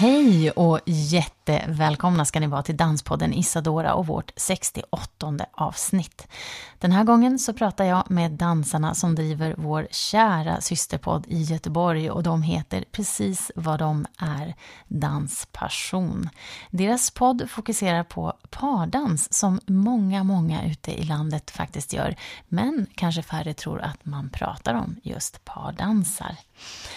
Hey Hej och jättevälkomna ska ni vara till Danspodden Isadora och vårt 68 avsnitt. Den här gången så pratar jag med dansarna som driver vår kära systerpodd i Göteborg och de heter precis vad de är, Danspassion. Deras podd fokuserar på pardans som många, många ute i landet faktiskt gör, men kanske färre tror att man pratar om just pardansar.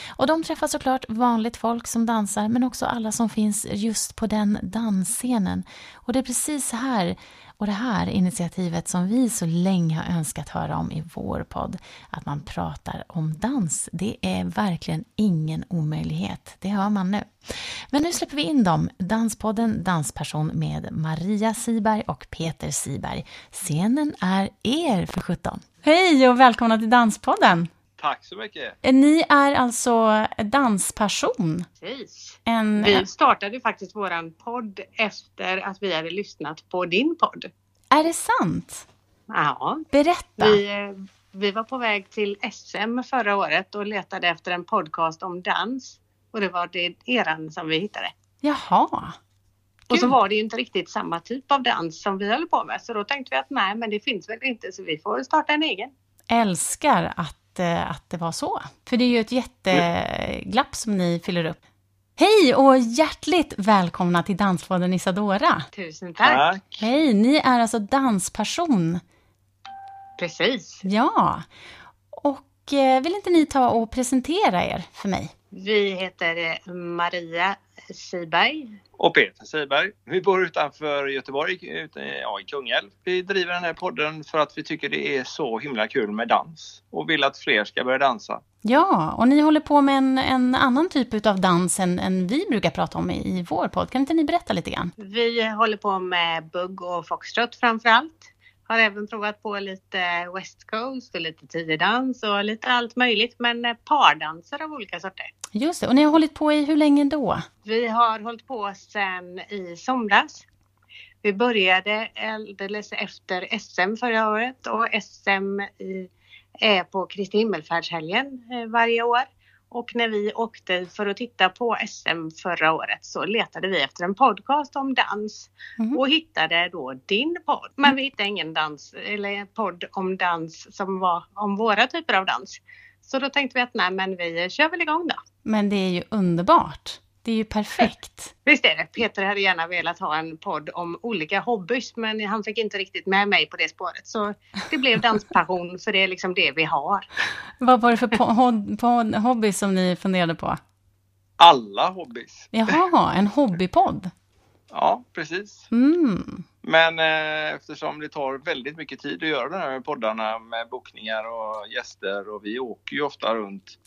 Och de träffar såklart vanligt folk som dansar, men också alla som finns just på den dansscenen. Och det är precis här och det här initiativet som vi så länge har önskat höra om i vår podd, att man pratar om dans, det är verkligen ingen omöjlighet. Det hör man nu. Men nu släpper vi in dem, Danspodden Dansperson med Maria Siberg och Peter Siberg. Scenen är er för 17. Hej och välkomna till Danspodden! Tack så mycket. Ni är alltså dansperson. Precis. En, Vi startade faktiskt våran podd efter att vi hade lyssnat på din podd. Är det sant? Ja, Berätta. vi, eh, vi var på väg till SM förra året och letade efter en podcast om dans. Och det var det eran som vi hittade. Jaha. Och så var det ju inte riktigt samma typ av dans som vi håller på med. Så då tänkte vi att nej, men det finns väl inte så vi får starta en egen. Älskar att, eh, att det var så. För det är ju ett jätteglapp som ni fyller upp. Hej och hjärtligt välkomna till Danspodden Isadora. Tusen tack. Tack. Hej, ni är alltså dansperson. Precis. Ja. Och eh, vill inte ni ta och presentera er för mig? Vi heter eh, Maria Siberg. Och Peter Siberg. Vi bor utanför Göteborg, ute, ja, i Kungälv. Vi driver den här podden för att vi tycker det är så himla kul med dans och vill att fler ska börja dansa. Ja, och ni håller på med en, en annan typ av dans än, än vi brukar prata om i, i vår podd. Kan inte ni berätta lite grann? Vi håller på med bugg och foxtrot framför allt. Har även provat på lite West Coast och lite tiodans och lite allt möjligt. Men eh, pardanser av olika sorter. Just det, och ni har hållit på i hur länge då? Vi har hållit på sedan i somras. Vi började alldeles efter SM förra året och SM är på Kristi himmelfärdshelgen eh, varje år. Och när vi åkte för att titta på SM förra året så letade vi efter en podcast om dans Mhm. och hittade då din podd. Men vi hittade ingen dans eller podd om dans som var om våra typer av dans. Så då tänkte vi att nej men vi kör väl igång då. Men det är ju underbart. Det är ju perfekt. Visst är det. Peter hade gärna velat ha en podd om olika hobbys men han fick inte riktigt med mig på det spåret. Så det blev danspassion för det är liksom det vi har. Vad var det för po- hod- po- hobby som ni funderade på? Alla hobbys. Jaha, en hobbypodd. Ja, precis. Mm. Men eh, eftersom det tar väldigt mycket tid att göra de här poddarna med bokningar och gäster och vi åker ju ofta runt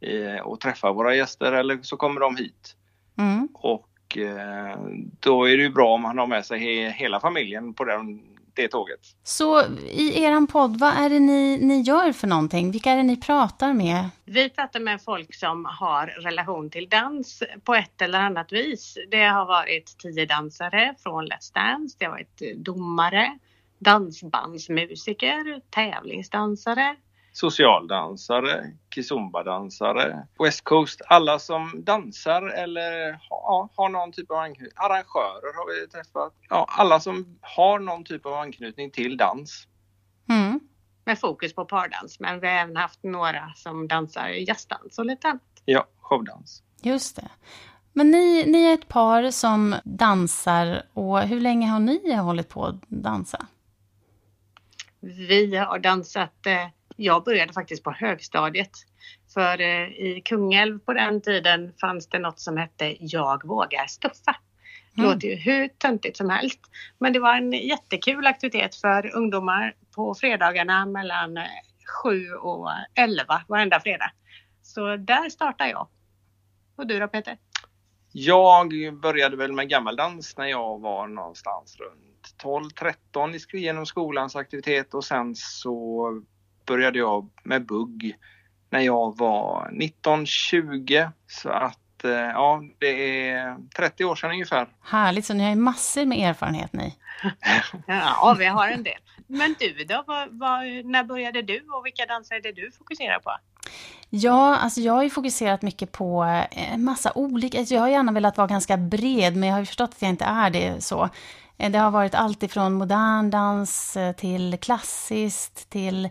eh, och träffar våra gäster eller så kommer de hit. Mm. Och eh, då är det ju bra om man har med sig he- hela familjen på den, det tåget. Så i eran podd, vad är det ni, ni gör för någonting? Vilka är det ni pratar med? Vi pratar med folk som har relation till dans på ett eller annat vis. Det har varit tio dansare från Let's Dance, det har varit domare, dansbandsmusiker, tävlingsdansare, socialdansare, kizumbadansare, West Coast, alla som dansar eller ha, har någon typ av anknytning. Arrangörer har vi träffat. Ja, alla som har någon typ av anknytning till dans. Mm. med fokus på pardans. Men vi har även haft några som dansar jazzdans och lite annat. Ja, showdans. Just det. Men ni, ni är ett par som dansar och hur länge har ni hållit på att dansa? Vi har dansat, eh, jag började faktiskt på högstadiet. För eh, i Kungälv på den tiden fanns det något som hette Jag vågar stuffa. Det Mm. låter ju hur töntigt som helst. Men det var en jättekul aktivitet för ungdomar på fredagarna mellan eh, 7 och 11 varenda fredag. Så där startade jag. Och du då Peter? Jag började väl med gammaldans när jag var någonstans runt 12-13 genom skolans aktivitet och sen så började jag med bugg när jag var 19-20. Så att eh, ja, det är 30 år sedan ungefär. Härligt, så ni har ju massor med erfarenhet ni. ja, vi har en del. Men du då, vad, vad, när började du och vilka danser är det du fokuserar på? Ja, alltså jag har ju fokuserat mycket på en eh, massa olika, alltså jag har gärna velat vara ganska bred, men jag har ju förstått att jag inte är det så. Eh, det har varit allt ifrån modern dans till klassiskt till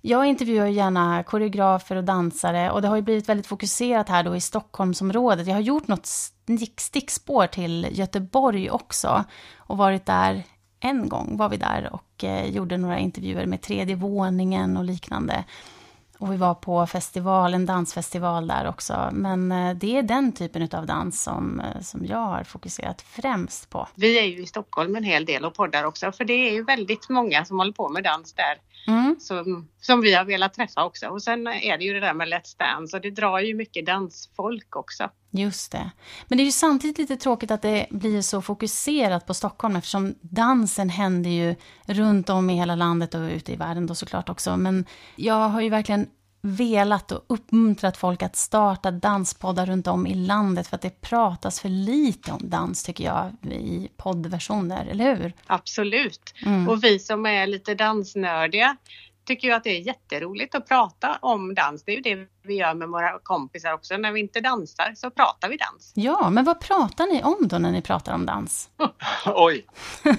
jag intervjuar gärna koreografer och dansare och det har ju blivit väldigt fokuserat här då i Stockholmsområdet. Jag har gjort något stickspår till Göteborg också och varit där en gång var vi där och eh, gjorde några intervjuer med tredje våningen och liknande. Och vi var på festival, en dansfestival där också. Men eh, det är den typen av dans som, eh, som jag har fokuserat främst på. Vi är ju i Stockholm en hel del och poddar också, för det är ju väldigt många som håller på med dans där. Mm. Som, som vi har velat träffa också. Och sen är det ju det där med Let's Dance och det drar ju mycket dansfolk också. Just det. Men det är ju samtidigt lite tråkigt att det blir så fokuserat på Stockholm eftersom dansen händer ju runt om i hela landet och ute i världen då såklart också. Men jag har ju verkligen velat och uppmuntrat folk att starta danspoddar runt om i landet för att det pratas för lite om dans tycker jag i poddversioner, eller hur? Absolut. Mm. Och vi som är lite dansnördiga tycker ju att det är jätteroligt att prata om dans. Det är ju det vi gör med våra kompisar också. När vi inte dansar så pratar vi dans. Ja, men vad pratar ni om då när ni pratar om dans? Oj!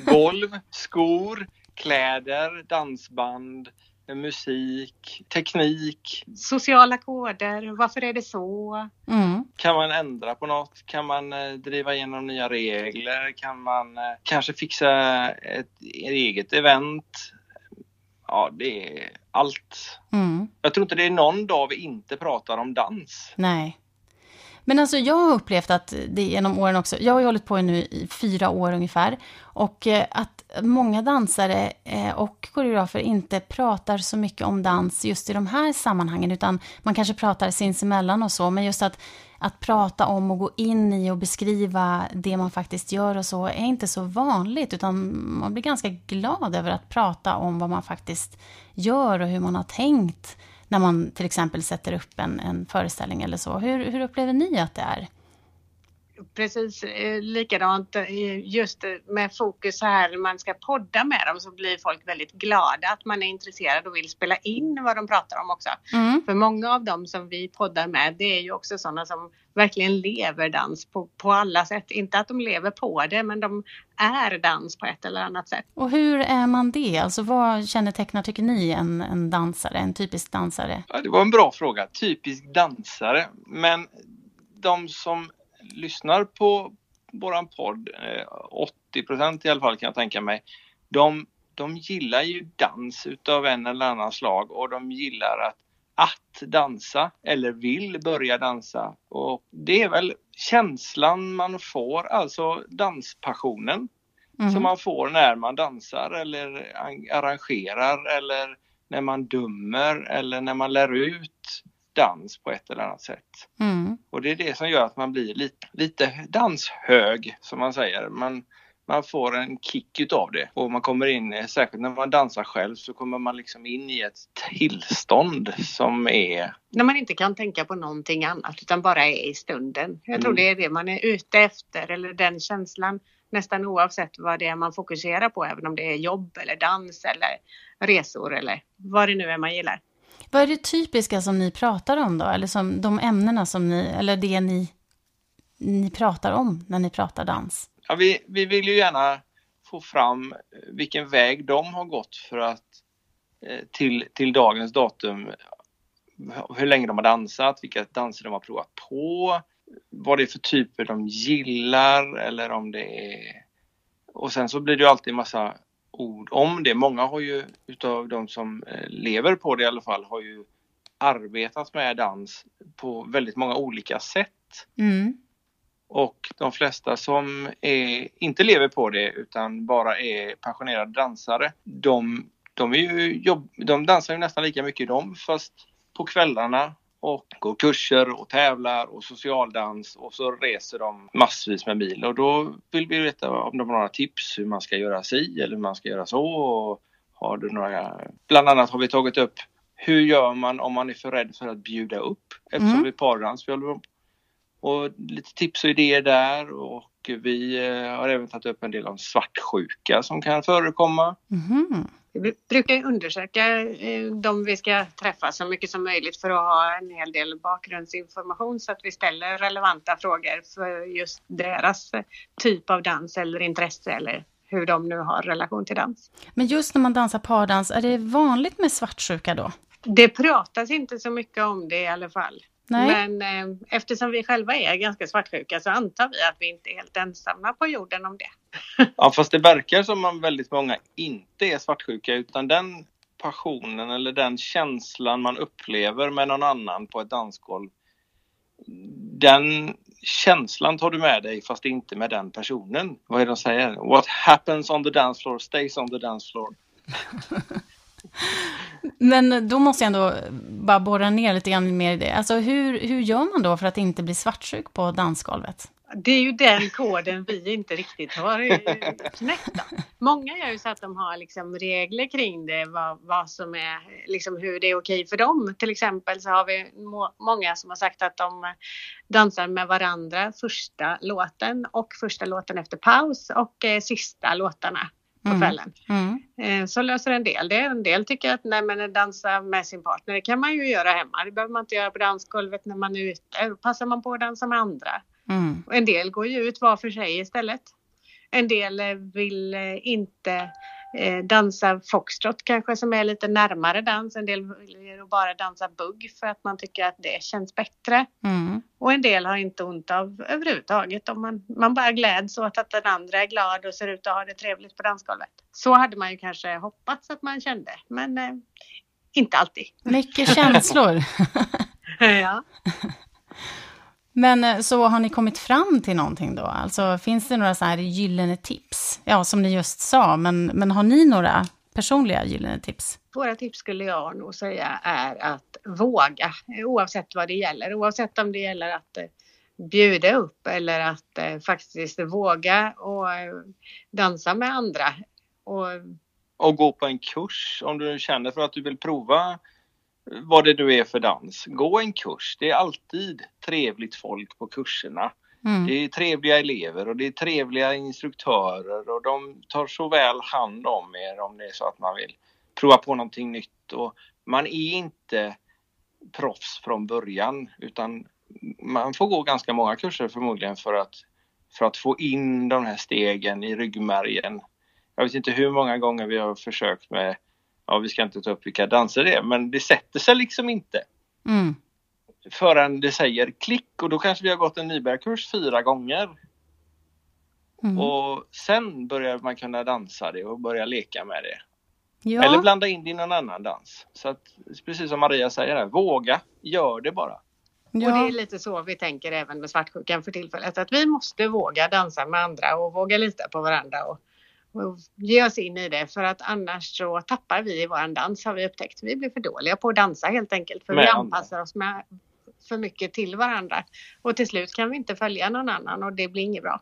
Golv, skor, kläder, dansband, musik, teknik. Sociala koder, varför är det så? Mm. Kan man ändra på något? Kan man eh, driva igenom nya regler? Kan man eh, kanske fixa ett eget event? Ja, det är allt. Mm. Jag tror inte det är någon dag vi inte pratar om dans. Nej. Men alltså jag har upplevt att det genom åren också, jag har ju hållit på nu i fyra år ungefär, och eh, att många dansare eh, och koreografer inte pratar så mycket om dans just i de här sammanhangen, utan man kanske pratar sinsemellan och så, men just att, att prata om och gå in i och beskriva det man faktiskt gör och så är inte så vanligt, utan man blir ganska glad över att prata om vad man faktiskt gör och hur man har tänkt när man till exempel sätter upp en, en föreställning eller så. Hur, hur upplever ni att det är? Precis eh, likadant eh, just med fokus här när man ska podda med dem så blir folk väldigt glada att man är intresserad och vill spela in vad de pratar om också. Mm. För många av dem som vi poddar med det är ju också sådana som verkligen lever dans på, på alla sätt. Inte att de lever på det men de är dans på ett eller annat sätt. Och hur är man det? Alltså vad kännetecknar, tycker ni, en, en dansare, en typisk dansare? Ja, det var en bra fråga. Typisk dansare. Men de som lyssnar på våran podd, 80 eh, i alla fall kan jag tänka mig, de, de gillar ju dans utav en eller annan slag och de gillar att, att dansa eller vill börja dansa. Och det är väl känslan man får, alltså danspassionen mm. som man får när man dansar eller arrangerar eller när man dömer eller när man lär ut dans på ett eller annat sätt. Mm. Och det är det som gör att man blir lite, lite danshög som man säger. Man, man får en kick utav det och man kommer in, särskilt när man dansar själv, så kommer man liksom in i ett tillstånd som är... När man inte kan tänka på någonting annat utan bara är i stunden. Jag tror mm. det är det man är ute efter eller den känslan nästan oavsett vad det är man fokuserar på, även om det är jobb eller dans eller resor eller vad det nu är man gillar. Vad är det typiska som ni pratar om då? Eller som de ämnena som ni, eller det ni, ni pratar om när ni pratar dans? Ja, vi, vi vill ju gärna få fram eh, vilken väg de har gått för att eh, till, till dagens datum hur länge de har dansat, vilka danser de har provat på, vad det är för typer de gillar eller om det är... Och sen så blir det ju alltid massa ord om det. Många har ju utav de som eh, lever på det i alla fall har ju arbetat med dans på väldigt många olika sätt. Mm. Och de flesta som är, inte lever på det utan bara är passionerade dansare, de, de, är ju jobb, de dansar ju nästan lika mycket de fast på kvällarna och går kurser och tävlar och socialdans och så reser de massvis med mil och då vill vi veta om de har några tips hur man ska göra si eller hur man ska göra så. Och har du några... Bland annat har vi tagit upp hur gör man om man är för rädd för att bjuda upp eftersom mm. vi är pardans. Vi håller och lite tips och idéer där och vi eh, har även tagit upp en del om svartsjuka som kan förekomma. Mm. Vi brukar undersöka eh, de vi ska träffa så mycket som möjligt för att ha en hel del bakgrundsinformation så att vi ställer relevanta frågor för just deras typ av dans eller intresse eller hur de nu har relation till dans. Men just när man dansar pardans, är det vanligt med svartsjuka då? Det pratas inte så mycket om det i alla fall. Nej. Men eh, eftersom vi själva är ganska svartsjuka så antar vi att vi inte är helt ensamma på jorden om det. ja, fast det verkar som att väldigt många inte är svartsjuka utan den passionen eller den känslan man upplever med någon annan på ett dansgolv. Den känslan tar du med dig fast inte med den personen. Vad är det de säger? What happens on the dance floor stays on the dance floor. Men då måste jag ändå bara borra ner lite grann mer i det. Alltså hur, hur gör man då för att inte bli svartsjuk på dansgolvet? Det är ju den koden vi inte riktigt har eh, knäckt. Många gör ju så att de har liksom regler kring det, vad, vad som är, liksom hur det är okej för dem. Till exempel så har vi må, många som har sagt att de dansar med varandra första låten och första låten efter paus och eh, sista låtarna på mm. kvällen. Mm. Mm. Så löser en del det. En del tycker att nej, men dansa med sin partner, det kan man ju göra hemma. Det behöver man inte göra på dansgolvet när man är ute. Då passar man på att dansa med andra. Mm. En del går ju ut var för sig istället. En del eh, vill eh, inte eh, dansa foxtrot kanske som är lite närmare dans. En del vill bara dansa bugg för att man tycker att det känns bättre. Mm. Och en del har inte ont av överhuvudtaget. Om man, man bara gläds åt att den andra är glad och ser ut att ha det trevligt på dansgolvet. Så hade man ju kanske hoppats att man kände, men eh, inte alltid. Mycket känslor. ja. Men eh, så har ni kommit fram till någonting då? Alltså finns det några så här gyllene tips? Ja, som ni just sa, men, men har ni några personliga gyllene tips? Våra tips skulle jag nog säga är att våga, oavsett vad det gäller. Oavsett om det gäller att eh, bjuda upp eller att eh, faktiskt våga och dansa med andra. Och, och gå på en kurs om du känner för att du vill prova vad det nu är för dans. Gå en kurs. Det är alltid trevligt folk på kurserna. Mm. Det är trevliga elever och det är trevliga instruktörer och de tar så väl hand om er om det är så att man vill prova på någonting nytt. Och man är inte proffs från början utan man får gå ganska många kurser förmodligen för att, för att få in de här stegen i ryggmärgen. Jag vet inte hur många gånger vi har försökt med ja vi ska inte ta upp vilka danser det är, men det sätter sig liksom inte. Mm. Förrän det säger klick och då kanske vi har gått en nybörjarkurs fyra gånger. Mm. Och sen börjar man kunna dansa det och börja leka med det. Ja. Eller blanda in det i någon annan dans. Så att, precis som Maria säger, här, våga, gör det bara. Ja. Och det är lite så vi tänker även med svartsjukan för tillfället. Att vi måste våga dansa med andra och våga lita på varandra. Och och ge oss in i det för att annars så tappar vi i våran dans har vi upptäckt. Vi blir för dåliga på att dansa helt enkelt för med vi anpassar andra. oss med för mycket till varandra och till slut kan vi inte följa någon annan och det blir inget bra.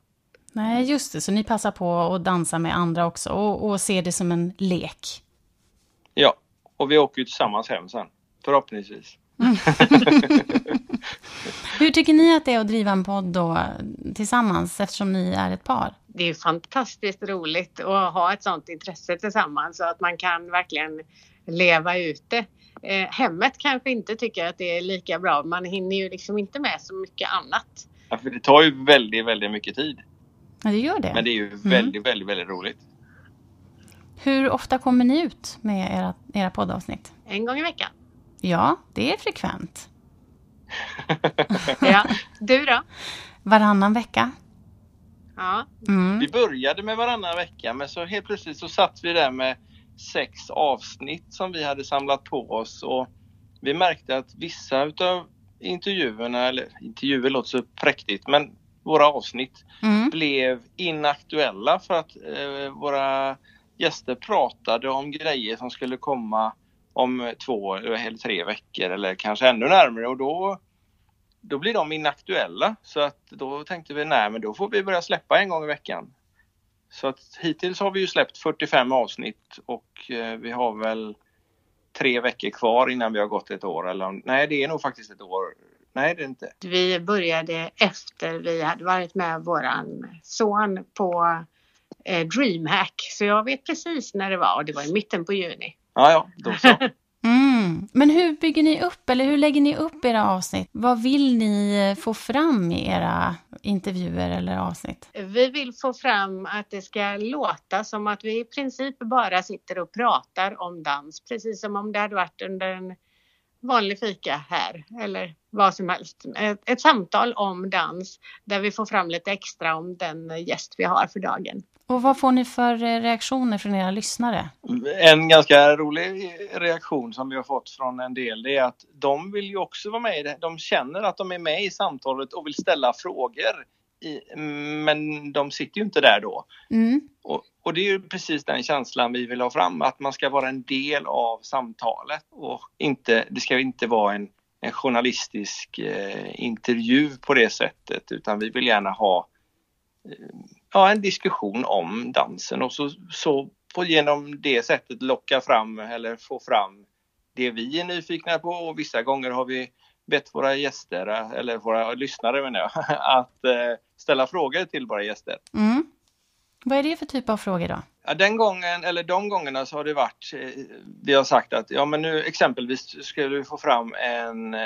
Nej, just det. Så ni passar på att dansa med andra också och, och ser det som en lek? Ja, och vi åker ju tillsammans hem sen, förhoppningsvis. Mm. Hur tycker ni att det är att driva en podd då tillsammans eftersom ni är ett par? det är fantastiskt roligt att ha ett sånt intresse tillsammans så att man kan verkligen leva ut det. Eh, hemmet kanske inte tycker att det är lika bra. Man hinner ju liksom inte med så mycket annat. Ja, för det tar ju väldigt, väldigt mycket tid. Ja, det gör det. Men det är ju mm. väldigt, väldigt, väldigt roligt. Hur ofta kommer ni ut med era, era poddavsnitt? En gång i veckan. Ja, det är frekvent. ja, du då? Varannan vecka. Ja. Mm. Vi började med varannan vecka men så helt plötsligt så satt vi där med sex avsnitt som vi hade samlat på oss och vi märkte att vissa utav intervjuerna, eller intervjuer låter så präktigt, men våra avsnitt mm. blev inaktuella för att eh, våra gäster pratade om grejer som skulle komma om två eller tre veckor eller kanske ännu närmare och då, då blir de inaktuella. Så att då tänkte vi, nej men då får vi börja släppa en gång i veckan. Så att hittills har vi ju släppt 45 avsnitt och eh, vi har väl tre veckor kvar innan vi har gått ett år. Eller, nej, det är nog faktiskt ett år. Nej, det är inte. Vi började efter vi hade varit med våran son på eh, DreamHack. Så jag vet precis när det var och det var i mitten på juni. Ja, ja, då så. Mm. Men hur bygger ni upp, eller hur lägger ni upp era avsnitt? Vad vill ni få fram i era intervjuer eller avsnitt? Vi vill få fram att det ska låta som att vi i princip bara sitter och pratar om dans, precis som om det hade varit under en vanlig fika här eller vad som helst. Ett, ett, samtal om dans där vi får fram lite extra om den gäst vi har för dagen. Och vad får ni för eh, reaktioner från era lyssnare? En ganska rolig reaktion som vi har fått från en del det är att de vill ju också vara med i det. De känner att de är med i samtalet och vill ställa frågor. Men de sitter ju inte där då. Mm. Och, och, det är ju precis den känslan vi vill ha fram, att man ska vara en del av samtalet och inte, det ska inte vara en, en journalistisk eh, intervju på det sättet utan vi vill gärna ha eh, ja, en diskussion om dansen och så, så på, genom det sättet locka fram eller få fram det vi är nyfikna på och vissa gånger har vi bett våra gäster, eller våra lyssnare menar jag, att eh, ställa frågor till våra gäster. Mm. Vad är det för typ av frågor då? Den gången, eller de gångerna så har det varit, eh, vi har sagt att ja men nu exempelvis skulle vi få fram en, eh,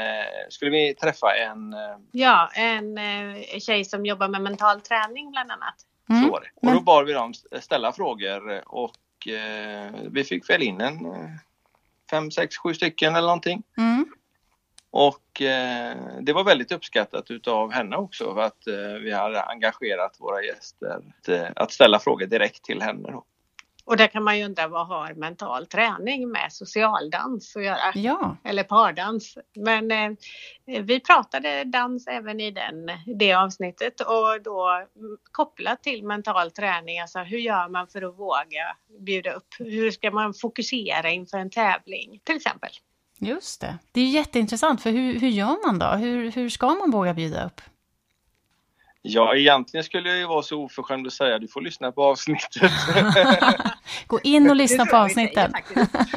skulle vi träffa en... Ja, en tjej som jobbar med mental träning bland annat. Mm. Så. Och då bad vi dem ställa frågor och eh, vi fick väl in en fem, sex, sju stycken eller någonting. Mm. Och eh, det var väldigt uppskattat utav henne också för att eh, vi hade engagerat våra gäster att, eh, att ställa frågor direkt till henne. Då. Och där kan man ju undra vad har mental träning med socialdans att göra? Ja. Eller pardans. Men eh, vi pratade dans även i den, det avsnittet och då kopplat till mental träning. Alltså hur gör man för att våga bjuda upp? Hur ska man fokusera inför en tävling till exempel? Just det. Det är jätteintressant, för hur, hur gör man då? Hur, hur ska man våga bjuda upp? Ja, egentligen skulle jag ju vara så oförskämd att säga du får lyssna på avsnittet. Gå in och lyssna på avsnittet.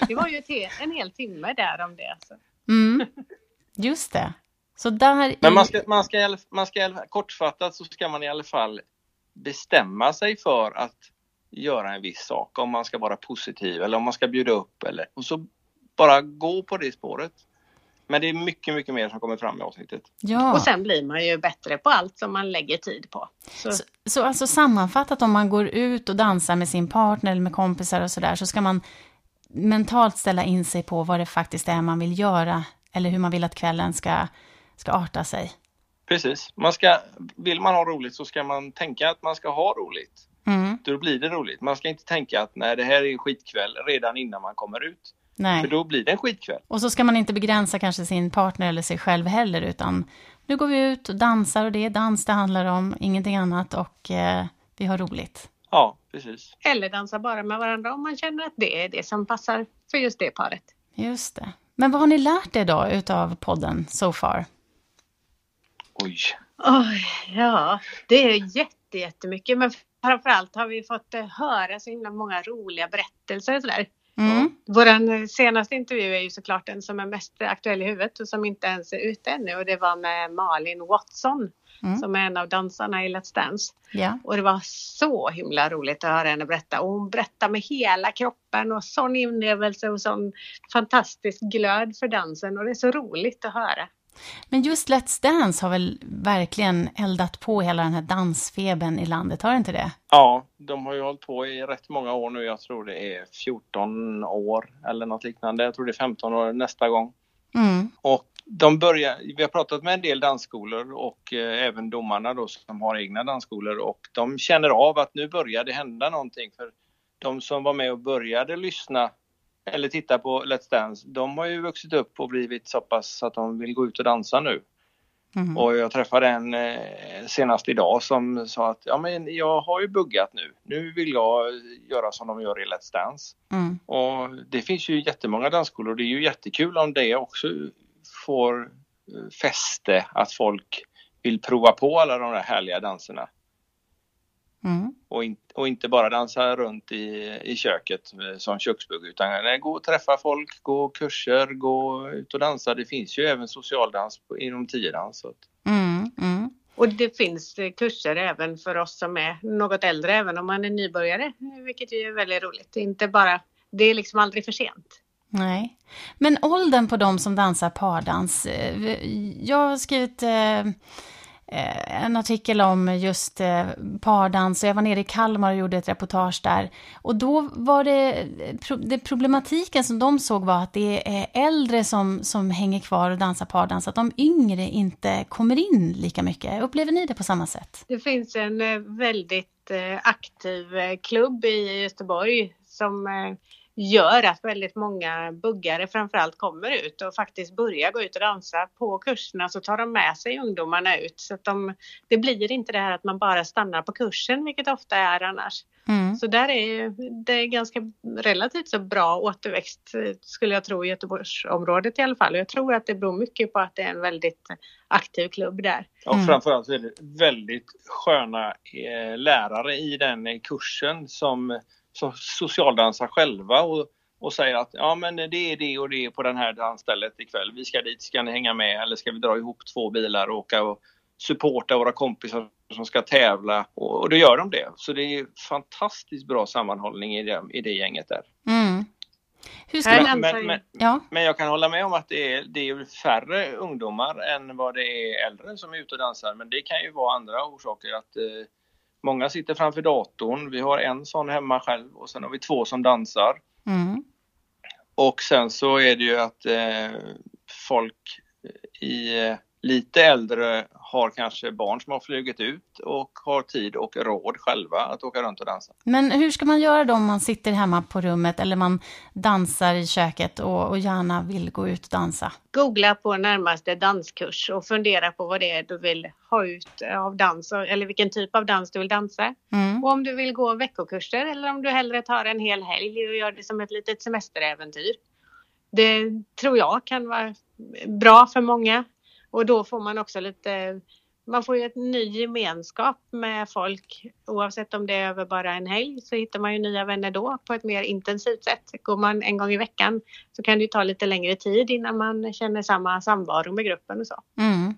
Det var ju en hel timme där om det. Alltså. Mm. Just det. Så där Men man ska, man ska, man ska, kortfattat så ska man i alla fall bestämma sig för att göra en viss sak, om man ska vara positiv eller om man ska bjuda upp eller och så bara gå på det spåret. Men det är mycket, mycket mer som kommer fram i avsnittet. Ja. Och sen blir man ju bättre på allt som man lägger tid på. Så, så, så alltså sammanfattat om man går ut och dansar med sin partner eller med kompisar och sådär så ska man mentalt ställa in sig på vad det faktiskt är man vill göra eller hur man vill att kvällen ska, ska arta sig. Precis. Man ska, vill man ha roligt så ska man tänka att man ska ha roligt. Mm. Då blir det roligt. Man ska inte tänka att nej, det här är skitkväll redan innan man kommer ut. Nej. För då blir det en skitkväll. Och så ska man inte begränsa kanske sin partner eller sig själv heller, utan nu går vi ut och dansar och det är dans det handlar om, ingenting annat och eh, vi har roligt. Ja, precis. Eller dansa bara med varandra om man känner att det är det som passar för just det paret. Just det. Men vad har ni lärt er då utav podden so far? Oj. Oj, ja, det är jätte, jättemycket. Men framförallt har vi fått eh, höra så himla många roliga berättelser och sådär. Mm. Vår senaste intervju är ju såklart den som är mest aktuell i huvudet och som inte ens är ute ännu och det var med Malin Watson mm. som är en av dansarna i Let's Dance. Yeah. Och det var så himla roligt att höra henne berätta och hon berättar med hela kroppen och sån inlevelse och sån fantastisk glöd för dansen och det är så roligt att höra. Men just Let's Dance har väl verkligen eldat på hela den här dansfeben i landet, har det inte det? Ja, de har ju hållit på i rätt många år nu. Jag tror det är 14 år eller något liknande. Jag tror det är 15 år nästa gång. Mm. Och de börjar, vi har pratat med en del dansskolor och eh, även domarna då som har egna dansskolor och de känner av att nu börjar det hända någonting. För de som var med och började lyssna eller titta på Let's Dance, de har ju vuxit upp och blivit så pass att de vill gå ut och dansa nu. Mm. Och jag träffade en eh, senast idag som sa att ja, men jag har ju buggat nu. Nu vill jag göra som de gör i Let's Dance. Mm. Och det finns ju jättemånga dansskolor och det är ju jättekul om det också får eh, fäste att folk vill prova på alla de där härliga danserna. Mm. Och, in, och, inte bara dansa runt i, i köket som köksbugg utan nej, gå och träffa folk, gå kurser, gå ut och dansa. Det finns ju även socialdans inom tiodans. Mm, mm. Och det finns kurser även för oss som är något äldre, även om man är nybörjare, vilket är väldigt roligt. Inte bara, det är liksom aldrig för sent. Nej. Men åldern på de som dansar pardans. Eh, jag har skrivit eh, Eh, Eh, en artikel om just eh, pardans pardans. Jag var nere i Kalmar och gjorde ett reportage där. Och då var det, eh, det problematiken som de såg var att det är äldre som, som hänger kvar och dansar pardans, att de yngre inte kommer in lika mycket. Upplever ni det på samma sätt? Det finns en väldigt aktiv klubb i Göteborg som gör att väldigt många buggare framförallt kommer ut och faktiskt börjar gå ut och dansa på kurserna så tar de med sig ungdomarna ut så att de, det blir inte det här att man bara stannar på kursen vilket ofta är annars. Mm. Så där är det är ganska relativt så bra återväxt skulle jag tro i Göteborgsområdet i alla fall och jag tror att det beror mycket på att det är en väldigt aktiv klubb där. Mm. framförallt är det väldigt sköna eh, lärare i den kursen som som socialdansar själva och, och säger att ja men det är det och det på det här dansstället ikväll. Vi ska dit, ska ni hänga med eller ska vi dra ihop två bilar och åka och supporta våra kompisar som ska tävla och, och då gör de det. Så det är fantastiskt bra sammanhållning i det, i det gänget där. Mm. Men, men, men, ja. men, jag kan hålla med om att det är, det är färre ungdomar än vad det är äldre som är ute och dansar. Men det kan ju vara andra orsaker. att eh, Många sitter framför datorn. Vi har en sån hemma själv och sen har vi två som dansar. Mm. Och sen så är det ju att eh, folk i eh, lite äldre har kanske barn som har flugit ut och har tid och råd själva att åka runt och dansa. Men hur ska man göra då om man sitter hemma på rummet eller man dansar i köket och, och gärna vill gå ut och dansa? Googla på närmaste danskurs och fundera på vad det är du vill ha ut av dans eller vilken typ av dans du vill dansa. Mm. Och om du vill gå veckokurser eller om du hellre tar en hel helg och gör det som ett litet semesteräventyr. Det tror jag kan vara bra för många och då får man också lite, man får ju ett ny gemenskap med folk. Oavsett om det är över bara en helg så hittar man ju nya vänner då på ett mer intensivt sätt. Går man en gång i veckan så kan det ju ta lite längre tid innan man känner samma samvaro med gruppen och så. Mm.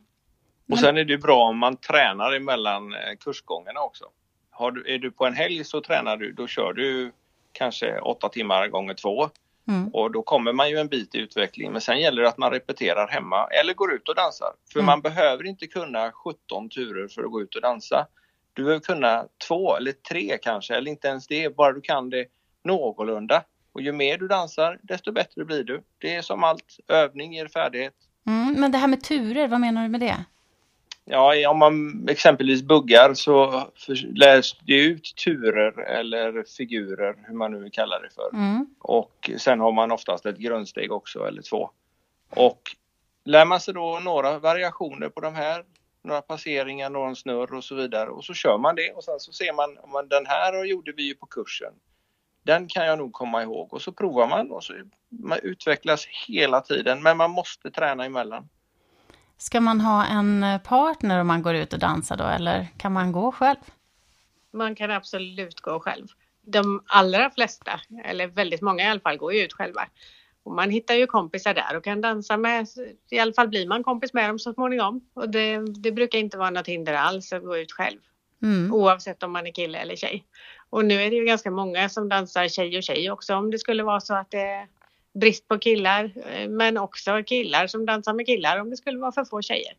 Och sen är det bra om man tränar emellan eh, kursgångarna också. Har du, är du på en helg så tränar du, då kör du kanske åtta timmar gånger två. Mm. Och då kommer man ju en bit i utvecklingen. Men sen gäller det att man repeterar hemma eller går ut och dansar. För mm. man behöver inte kunna 17 turer för att gå ut och dansa. Du behöver kunna två eller tre kanske, eller inte ens det, bara du kan det någorlunda. Och ju mer du dansar, desto bättre blir du. Det är som allt, övning ger färdighet. Mm, men det här med turer, vad menar du med det? Ja, om man exempelvis buggar så läs det ut turer eller figurer, hur man nu kallar det för. Mm. Och sen har man oftast ett grundsteg också, eller två. Och lär man sig då några variationer på de här, några passeringar, någon snurr och så vidare och så kör man det och sen så ser man, om den här gjorde vi ju på kursen. Den kan jag nog komma ihåg och så provar man och så man utvecklas hela tiden men man måste träna emellan. Ska man ha en partner om man går ut och dansar då, eller kan man gå själv? Man kan absolut gå själv. De allra flesta, eller väldigt många i alla fall, går ju ut själva. Och man hittar ju kompisar där och kan dansa med, i alla fall blir man kompis med dem så småningom. Och det, det brukar inte vara något hinder alls att gå ut själv. Mm. Oavsett om man är kille eller tjej. Och nu är det ju ganska många som dansar tjej och tjej också om det skulle vara så att det brist på killar, eh, men också killar som dansar med killar om det skulle vara för få tjejer.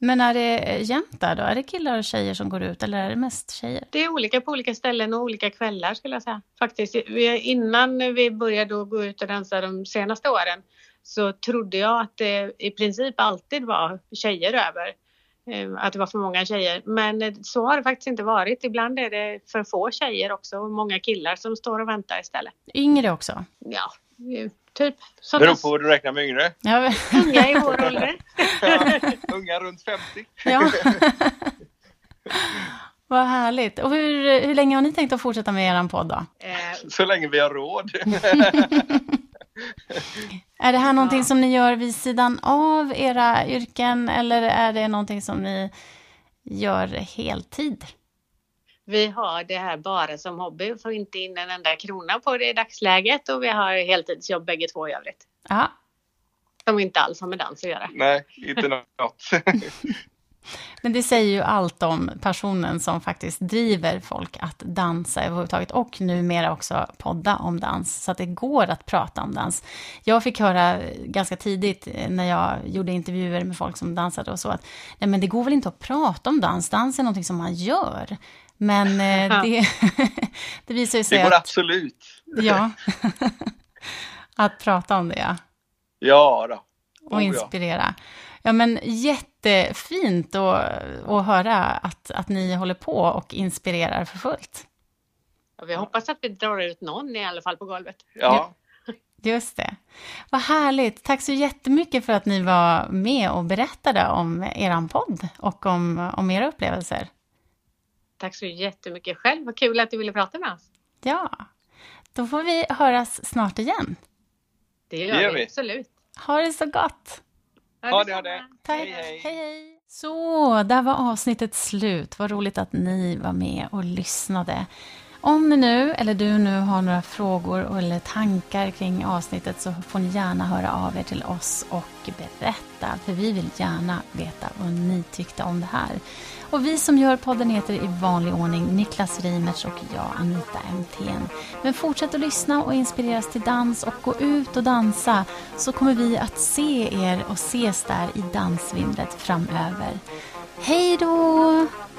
Men är det jämnt där då? Är det killar och tjejer som går ut eller är det mest tjejer? Det är olika på olika ställen och olika kvällar skulle jag säga. Faktiskt, innan vi började gå ut och dansa de senaste åren så trodde jag att det i princip alltid var tjejer över. Eh, att det var för många tjejer. Men så har det faktiskt inte varit. Ibland är det för få tjejer också och många killar som står och väntar istället. Yngre också? Ja, Typ sådana... Beror på vad du räknar med yngre. Ja. Unga i vår ålder. unga runt 50. Ja. Vad härligt. Och hur, hur länge har ni tänkt att fortsätta med er podd då? Eh. Så länge vi har råd. är det här någonting som ni gör vid sidan av era yrken eller är det någonting som ni gör heltid? Vi har det här bara som hobby, får inte in en enda krona på det i dagsläget och vi har heltidsjobb bägge två i övrigt. Ja. Som inte alls har med dans att göra. Nej, inte något. Men det säger ju allt om personen som faktiskt driver folk att dansa överhuvudtaget och numera också podda om dans, så att det går att prata om dans. Jag fick höra ganska tidigt när jag gjorde intervjuer med folk som dansade och så att nej men det går väl inte att prata om dans, dans är någonting som man gör. Men eh, det, det visar ju sig Det går att, absolut. Ja. att prata om det, ja. Ja då. Oh, och inspirera. Ja. ja, men jättefint att, att höra att, att ni håller på och inspirerar för fullt. Ja, vi hoppas att vi drar ut någon i alla fall på golvet. Ja. Just det. Vad härligt. Tack så jättemycket för att ni var med och berättade om er podd och om, om era upplevelser. Tack så jättemycket själv. Vad kul att du ville prata med oss. Ja, då får vi höras snart igen. Det gör, det gör vi. Absolut. Ha det så gott. Ha det, ha det. Tack. Hej, hej. hej, hej. Så, där var avsnittet slut. Vad roligt att ni var med och lyssnade. Om ni nu, eller du nu, har några frågor eller tankar kring avsnittet så får ni gärna höra av er till oss och berätta, för vi vill gärna veta vad ni tyckte om det här. Och vi som gör podden heter i vanlig ordning Niklas Reimertz och jag Anita MTN. Men fortsätt att lyssna och inspireras till dans och gå ut och dansa så kommer vi att se er och ses där i dansvimlet framöver. Hej då!